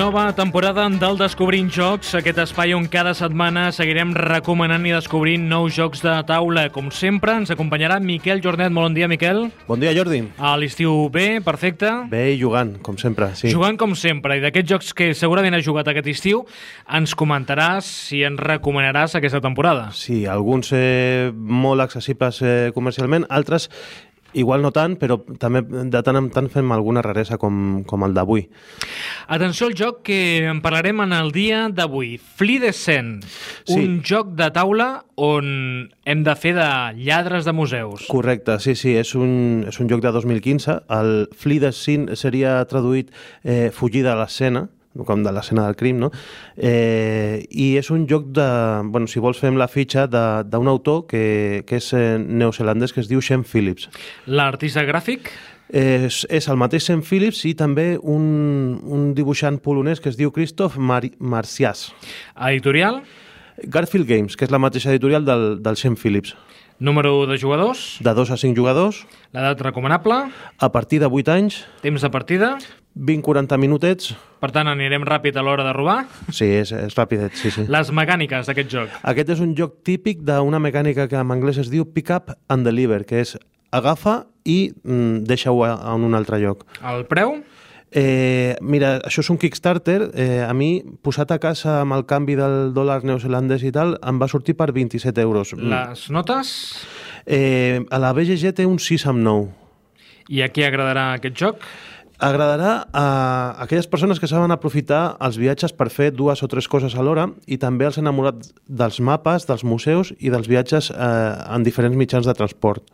Nova temporada del Descobrint Jocs, aquest espai on cada setmana seguirem recomanant i descobrint nous jocs de taula. Com sempre, ens acompanyarà Miquel Jornet. Molt bon dia, Miquel. Bon dia, Jordi. A l'estiu bé, perfecte. Bé i jugant, com sempre, sí. Jugant com sempre. I d'aquests jocs que segurament has jugat aquest estiu, ens comentaràs si ens recomanaràs aquesta temporada. Sí, alguns eh, molt accessibles eh, comercialment, altres Igual no tant, però també de tant en tant fem alguna raresa com, com el d'avui. Atenció al joc que en parlarem en el dia d'avui. Flea Descent, sí. un joc de taula on hem de fer de lladres de museus. Correcte, sí, sí, és un, és un joc de 2015. El Flea Descent seria traduït eh, Fugir de l'escena, com de l'escena del crim, no? Eh, I és un joc de... Bueno, si vols fem la fitxa d'un autor que, que és eh, neozelandès, que es diu Shem Phillips. L'artista gràfic? És, és el mateix Shem Phillips i també un, un dibuixant polonès que es diu Christoph Mar Marcias. Editorial? Garfield Games, que és la mateixa editorial del, del Shem Phillips. Número de jugadors? De 2 a 5 jugadors. L'edat recomanable? A partir de 8 anys. Temps de partida? 20-40 minutets. Per tant, anirem ràpid a l'hora de robar? Sí, és, és ràpidet, sí, sí. Les mecàniques d'aquest joc? Aquest és un joc típic d'una mecànica que en anglès es diu pick up and deliver, que és agafa i mm, deixa-ho en un altre lloc. El preu? Eh, mira, això és un Kickstarter. Eh, a mi, posat a casa amb el canvi del dòlar neozelandès i tal, em va sortir per 27 euros. Les notes? Eh, a la BGG té un 6 amb 9. I a qui agradarà aquest joc? Agradarà a aquelles persones que saben aprofitar els viatges per fer dues o tres coses alhora i també els enamorats dels mapes, dels museus i dels viatges eh, en diferents mitjans de transport.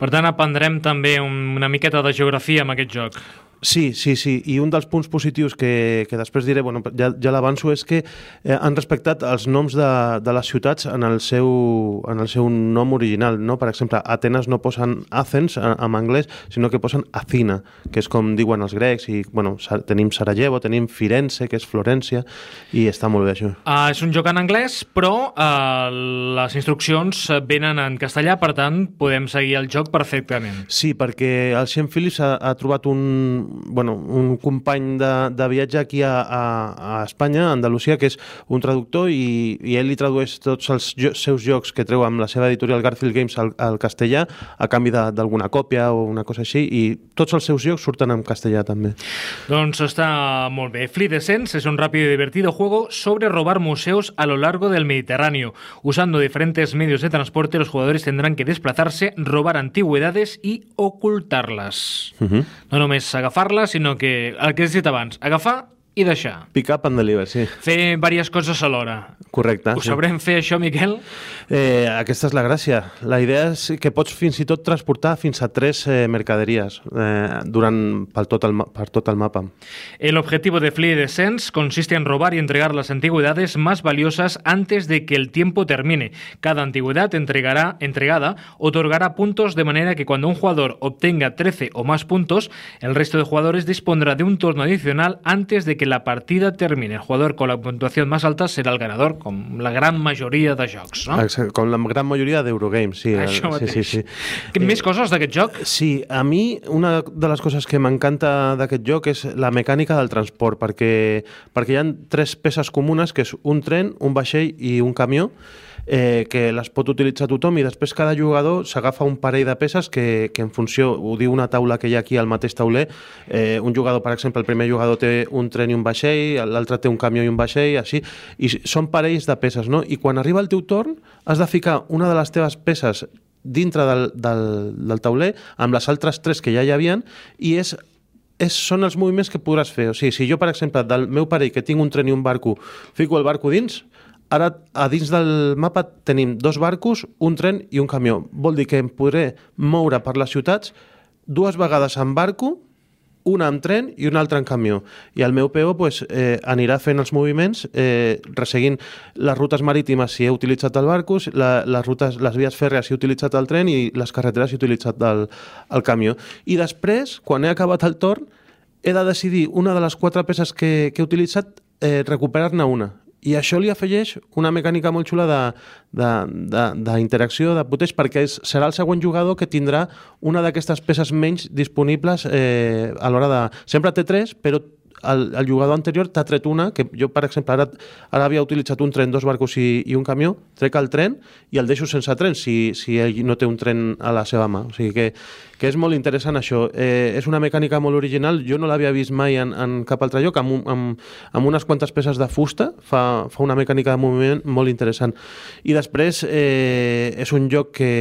Per tant, aprendrem també una miqueta de geografia amb aquest joc. Sí, sí, sí. I un dels punts positius que, que després diré, bueno, ja, ja l'avanço, és que eh, han respectat els noms de, de les ciutats en el, seu, en el seu nom original. No? Per exemple, Atenes no posen Athens en, en anglès, sinó que posen Athena, que és com diuen els grecs. I, bueno, tenim Sarajevo, tenim Firenze, que és Florència, i està molt bé això. Uh, és un joc en anglès, però uh, les instruccions venen en castellà, per tant, podem seguir el joc perfectament. Sí, perquè el Sean Phillips ha, ha trobat un bueno, un company de, de viatge aquí a, a, a Espanya, a Andalusia, que és un traductor i, i ell li tradueix tots els jo, seus jocs que treu amb la seva editorial Garfield Games al, al castellà a canvi d'alguna còpia o una cosa així i tots els seus jocs surten en castellà també. Doncs està molt bé. Fleet Essence es un rápido y divertido juego sobre robar museos a lo largo del Mediterráneo. Usando diferentes medios de transporte, los jugadores tendrán que desplazarse, robar antigüedades y ocultarlas. Uh -huh. No només agafar agafar-la, sinó que el que has dit abans, agafar i deixar. Pick up and deliver, sí. Fer diverses coses alhora. Correcte. Ho sí. sabrem fer això, Miquel? Eh, aquesta és la gràcia. La idea és que pots fins i tot transportar fins a tres eh, mercaderies eh, durant, per, tot el, per tot el mapa. El objetivo de Flee Descents consiste en robar y entregar las antigüedades más valiosas antes de que el tiempo termine. Cada antigüedad entregará, entregada otorgará puntos de manera que cuando un jugador obtenga 13 o más puntos, el resto de jugadores dispondrá de un turno adicional antes de que que la partida termine. El jugador con la puntuación más alta serà el ganador, com la gran majoria de jocs, no? Exacte, com la gran majoria d'Eurogames, sí. Això sí, sí, sí. Eh, més coses d'aquest joc? Sí, a mi una de les coses que m'encanta d'aquest joc és la mecànica del transport, perquè, perquè hi ha tres peces comunes, que és un tren, un vaixell i un camió, eh, que les pot utilitzar tothom i després cada jugador s'agafa un parell de peces que, que en funció, ho diu una taula que hi ha aquí al mateix tauler, eh, un jugador, per exemple, el primer jugador té un tren i un vaixell, l'altre té un camió i un vaixell, així, i són parells de peces, no? I quan arriba el teu torn has de ficar una de les teves peces dintre del, del, del tauler amb les altres tres que ja hi havien i és és, són els moviments que podràs fer. O sigui, si jo, per exemple, del meu parell, que tinc un tren i un barco, fico el barco dins, Ara, a dins del mapa tenim dos barcos, un tren i un camió. Vol dir que em podré moure per les ciutats dues vegades en barco, una amb tren i una altra en camió. I el meu PO pues, eh, anirà fent els moviments eh, resseguint les rutes marítimes si he utilitzat el barco, la, les, rutes, les vies fèrrees si he utilitzat el tren i les carreteres si he utilitzat el, el camió. I després, quan he acabat el torn, he de decidir una de les quatre peces que, que he utilitzat, eh, recuperar-ne una i això li afegeix una mecànica molt xula d'interacció, de, de, de, de puteig, perquè és, serà el següent jugador que tindrà una d'aquestes peces menys disponibles eh, a l'hora de... Sempre té tres, però el, el jugador anterior t'ha tret una, que jo, per exemple, ara, ara havia utilitzat un tren, dos barcos i, i un camió, trec el tren i el deixo sense tren si, si ell no té un tren a la seva mà. O sigui que, que és molt interessant això. Eh, és una mecànica molt original, jo no l'havia vist mai en, en cap altre lloc, amb, un, amb, amb unes quantes peces de fusta, fa, fa una mecànica de moviment molt interessant. I després eh, és un joc que,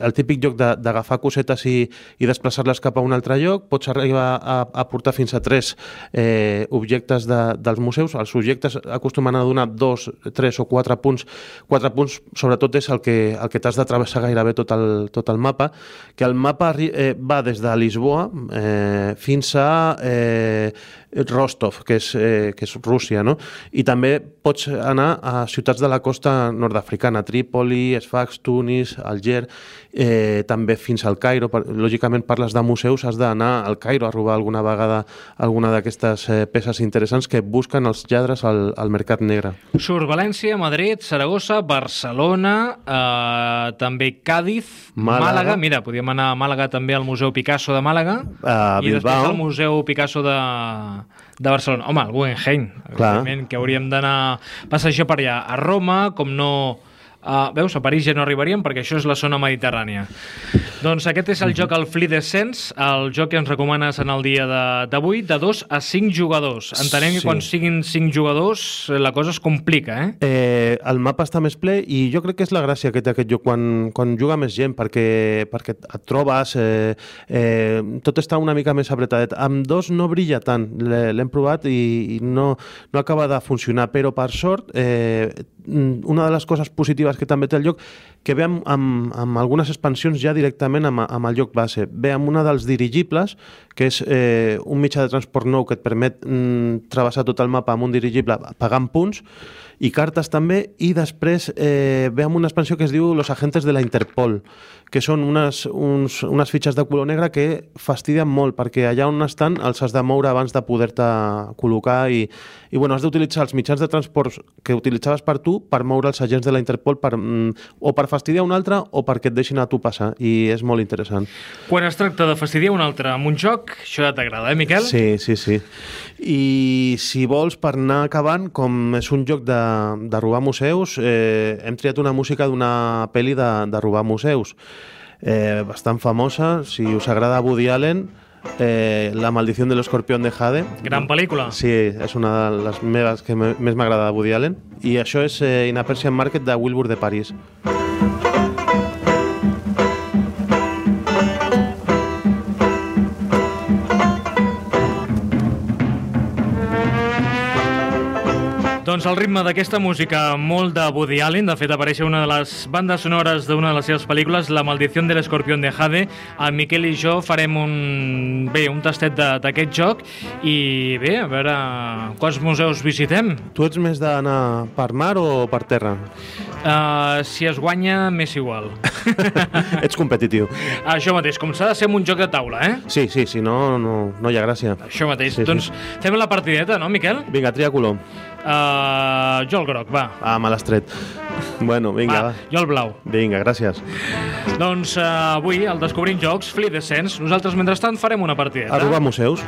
el típic joc d'agafar cosetes i, i desplaçar-les cap a un altre lloc, pots arribar a, a portar fins a tres eh, objectes de, dels museus. Els subjectes acostumen a donar dos, tres o quatre punts. Quatre punts, sobretot, és el que, el que t'has de travessar gairebé tot el, tot el mapa, que el mapa eh, va des de Lisboa eh, fins a eh, Rostov, que és, eh, que és Rússia, no? I també pots anar a ciutats de la costa nord-africana, Trípoli, Sfax, Tunis, Alger, eh, també fins al Cairo. Lògicament parles de museus, has d'anar al Cairo a robar alguna vegada alguna d'aquestes eh, peces interessants que busquen els lladres al, al mercat negre. Surt València, Madrid, Saragossa, Barcelona, eh, també Càdiz, Màlaga. Màlaga. Mira, podíem anar a Màlaga també al Museu Picasso de Màlaga. A I després al Museu Picasso de, de Barcelona. Home, el Guggenheim, evidentment, que hauríem d'anar passejar per allà. A Roma, com no... Uh, veus, a París ja no arribaríem perquè això és la zona mediterrània. Doncs aquest és el joc, el Fleet el joc que ens recomanes en el dia de- d'avui, de, de 2 a 5 jugadors. Entenem que Sí. quan siguin 5 jugadors la cosa es complica, eh? Eh, el mapa està més ple i jo crec que és la gràcia que té aquest joc quan, quan juga més gent perquè, perquè et trobes eh, eh, tot està una mica més apretadet amb dos no brilla tant L'he- l'hem provat i, i no, no acaba de funcionar però per sort eh, una de les coses positives que també té el joc que ve amb, amb, amb algunes expansions ja directament amb, amb el joc base. Ve amb una dels dirigibles que és eh, un mitjà de transport nou que et permet mm, travessar tot el mapa amb un dirigible pagant punts i cartes també, i després eh, ve amb una expansió que es diu Los agentes de la Interpol, que són unes, uns, unes fitxes de color negre que fastidien molt, perquè allà on estan els has de moure abans de poder-te col·locar i, i bueno, has d'utilitzar els mitjans de transport que utilitzaves per tu per moure els agents de la Interpol per, mm, o per fastidiar un altre o perquè et deixin a tu passar, i és molt interessant. Quan es tracta de fastidiar un altre amb un joc, això ja t'agrada, eh, Miquel? Sí, sí, sí. I si vols, per anar acabant, com és un joc de, de robar museus, eh, hem triat una música d'una pel·li de, de robar museus, eh, bastant famosa, si us agrada Woody Allen, eh, La maldición del escorpión de Jade. Gran pel·lícula. Sí, és una de les meves que me- més m'agrada de Woody Allen. I això és eh, In a Persian Market de Wilbur de París. Doncs el ritme d'aquesta música molt de Woody Allen, de fet apareix a una de les bandes sonores d'una de les seves pel·lícules, La maldició de l'escorpión de Jade. El Miquel i jo farem un, bé, un tastet d'aquest joc i bé, a veure quants museus visitem. Tu ets més d'anar per mar o per terra? Uh, si es guanya, m'és igual. ets competitiu. Això mateix, com s'ha de ser un joc de taula, eh? Sí, sí, si no, no, no hi ha gràcia. Això mateix. Sí, sí. doncs fem la partideta, no, Miquel? Vinga, tria color. Uh, jo el groc, va. Ah, me l'has tret. Bueno, vinga, va. va. Jo el blau. Vinga, gràcies. Doncs uh, avui, al Descobrint Jocs, Fleet Descens, nosaltres, mentrestant, farem una partideta. A robar museus.